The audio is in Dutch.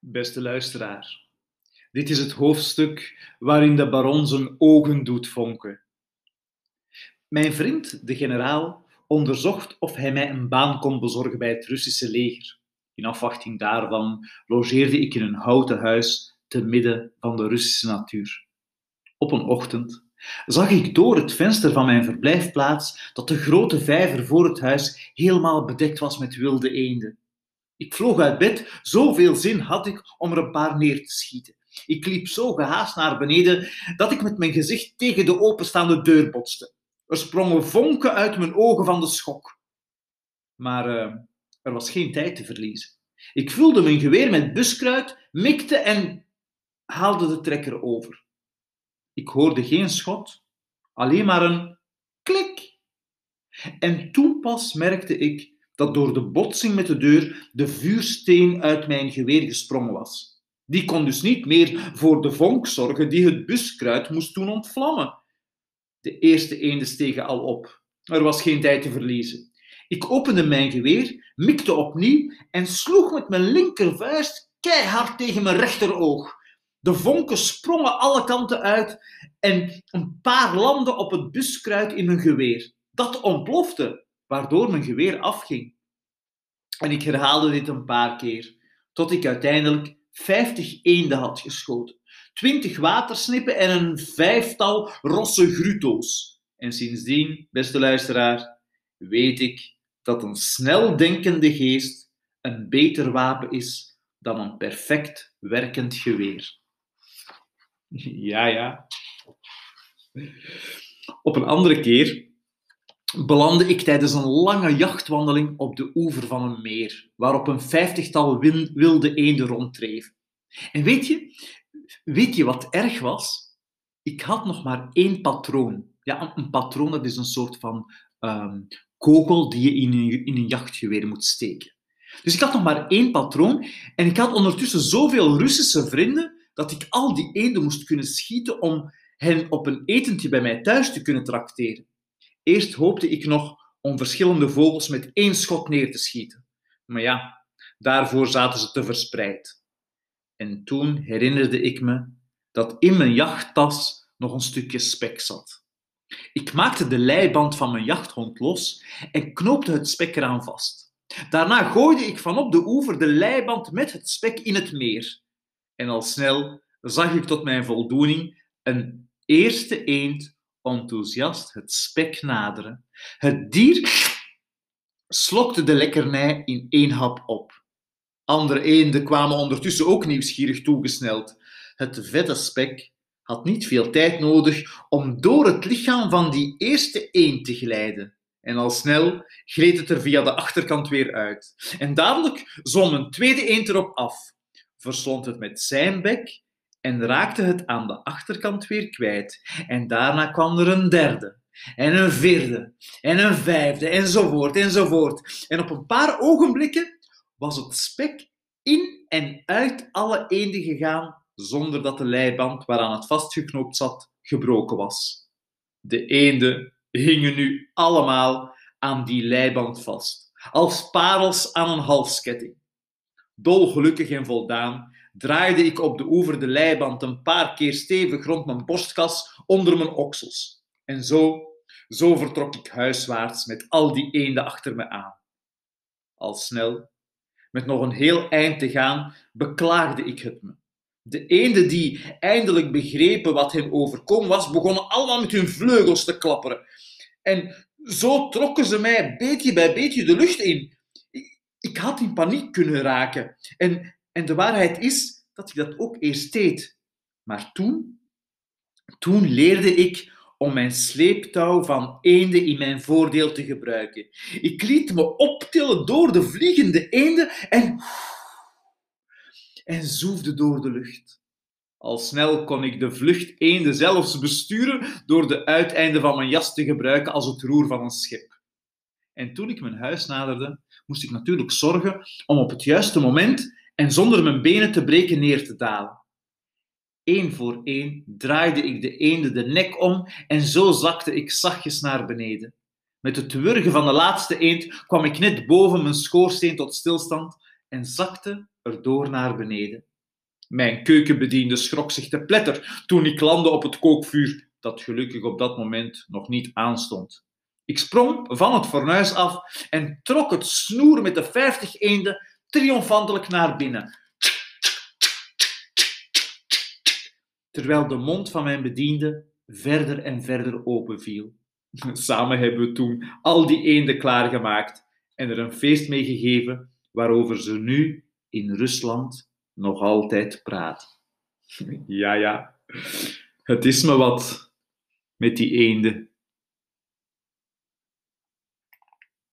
Beste luisteraar, dit is het hoofdstuk waarin de baron zijn ogen doet vonken. Mijn vriend, de generaal, onderzocht of hij mij een baan kon bezorgen bij het Russische leger. In afwachting daarvan logeerde ik in een houten huis te midden van de Russische natuur. Op een ochtend zag ik door het venster van mijn verblijfplaats dat de grote vijver voor het huis helemaal bedekt was met wilde eenden. Ik vloog uit bed, zoveel zin had ik om er een paar neer te schieten. Ik liep zo gehaast naar beneden dat ik met mijn gezicht tegen de openstaande deur botste. Er sprongen vonken uit mijn ogen van de schok. Maar uh, er was geen tijd te verliezen. Ik vulde mijn geweer met buskruid, mikte en haalde de trekker over. Ik hoorde geen schot, alleen maar een klik. En toen pas merkte ik dat door de botsing met de deur de vuursteen uit mijn geweer gesprongen was. Die kon dus niet meer voor de vonk zorgen die het buskruid moest doen ontvlammen. De eerste eenden stegen al op. Er was geen tijd te verliezen. Ik opende mijn geweer, mikte opnieuw en sloeg met mijn linkervuist keihard tegen mijn rechteroog. De vonken sprongen alle kanten uit en een paar landden op het buskruid in mijn geweer. Dat ontplofte waardoor mijn geweer afging. En ik herhaalde dit een paar keer, tot ik uiteindelijk 50 eenden had geschoten, 20 watersnippen en een vijftal rosse gruto's. En sindsdien, beste luisteraar, weet ik dat een snel denkende geest een beter wapen is dan een perfect werkend geweer. Ja, ja. Op een andere keer belandde ik tijdens een lange jachtwandeling op de oever van een meer, waarop een vijftigtal wilde eenden rondtreven. En weet je, weet je wat erg was? Ik had nog maar één patroon. Ja, een patroon dat is een soort van um, kogel die je in een, in een jachtgeweer moet steken. Dus ik had nog maar één patroon en ik had ondertussen zoveel Russische vrienden dat ik al die eenden moest kunnen schieten om hen op een etentje bij mij thuis te kunnen trakteren. Eerst hoopte ik nog om verschillende vogels met één schot neer te schieten. Maar ja, daarvoor zaten ze te verspreid. En toen herinnerde ik me dat in mijn jachttas nog een stukje spek zat. Ik maakte de leiband van mijn jachthond los en knoopte het spek eraan vast. Daarna gooide ik vanop de oever de leiband met het spek in het meer. En al snel zag ik tot mijn voldoening een eerste eend enthousiast het spek naderen. Het dier slokte de lekkernij in één hap op. Andere eenden kwamen ondertussen ook nieuwsgierig toegesneld. Het vette spek had niet veel tijd nodig om door het lichaam van die eerste eend te glijden. En al snel gleed het er via de achterkant weer uit. En dadelijk zwom een tweede eend erop af, verslond het met zijn bek en raakte het aan de achterkant weer kwijt. En daarna kwam er een derde, en een vierde, en een vijfde, enzovoort, enzovoort. En op een paar ogenblikken was het spek in en uit alle eenden gegaan, zonder dat de leiband waaraan het vastgeknoopt zat, gebroken was. De eenden hingen nu allemaal aan die leiband vast, als parels aan een halsketting. Dolgelukkig en voldaan draaide ik op de oever de leiband een paar keer stevig rond mijn borstkas onder mijn oksels. En zo, zo vertrok ik huiswaarts met al die eenden achter me aan. Al snel, met nog een heel eind te gaan, beklaagde ik het me. De eenden die eindelijk begrepen wat hen overkomen was, begonnen allemaal met hun vleugels te klapperen. En zo trokken ze mij beetje bij beetje de lucht in. Ik, had in paniek kunnen raken. En en de waarheid is dat ik dat ook eerst deed. Maar toen, toen leerde ik om mijn sleeptouw van eenden in mijn voordeel te gebruiken. Ik liet me optillen door de vliegende eenden en, en zoefde door de lucht. Al snel kon ik de vlucht eenden zelfs besturen door de uiteinden van mijn jas te gebruiken als het roer van een schip. En toen ik mijn huis naderde, moest ik natuurlijk zorgen om op het juiste moment en zonder mijn benen te breken neer te dalen. Eén voor één draaide ik de eenden de nek om en zo zakte ik zachtjes naar beneden. Met het wurgen van de laatste eend kwam ik net boven mijn schoorsteen tot stilstand en zakte erdoor naar beneden. Mijn keukenbediende schrok zich te pletter toen ik landde op het kookvuur, dat gelukkig op dat moment nog niet aanstond. Ik sprong van het fornuis af en trok het snoer met de vijftig eenden triomfantelijk naar binnen. Terwijl de mond van mijn bediende verder en verder openviel. Samen hebben we toen al die eenden klaargemaakt en er een feest mee gegeven waarover ze nu in Rusland nog altijd praat. Ja, ja, het is me wat met die eenden.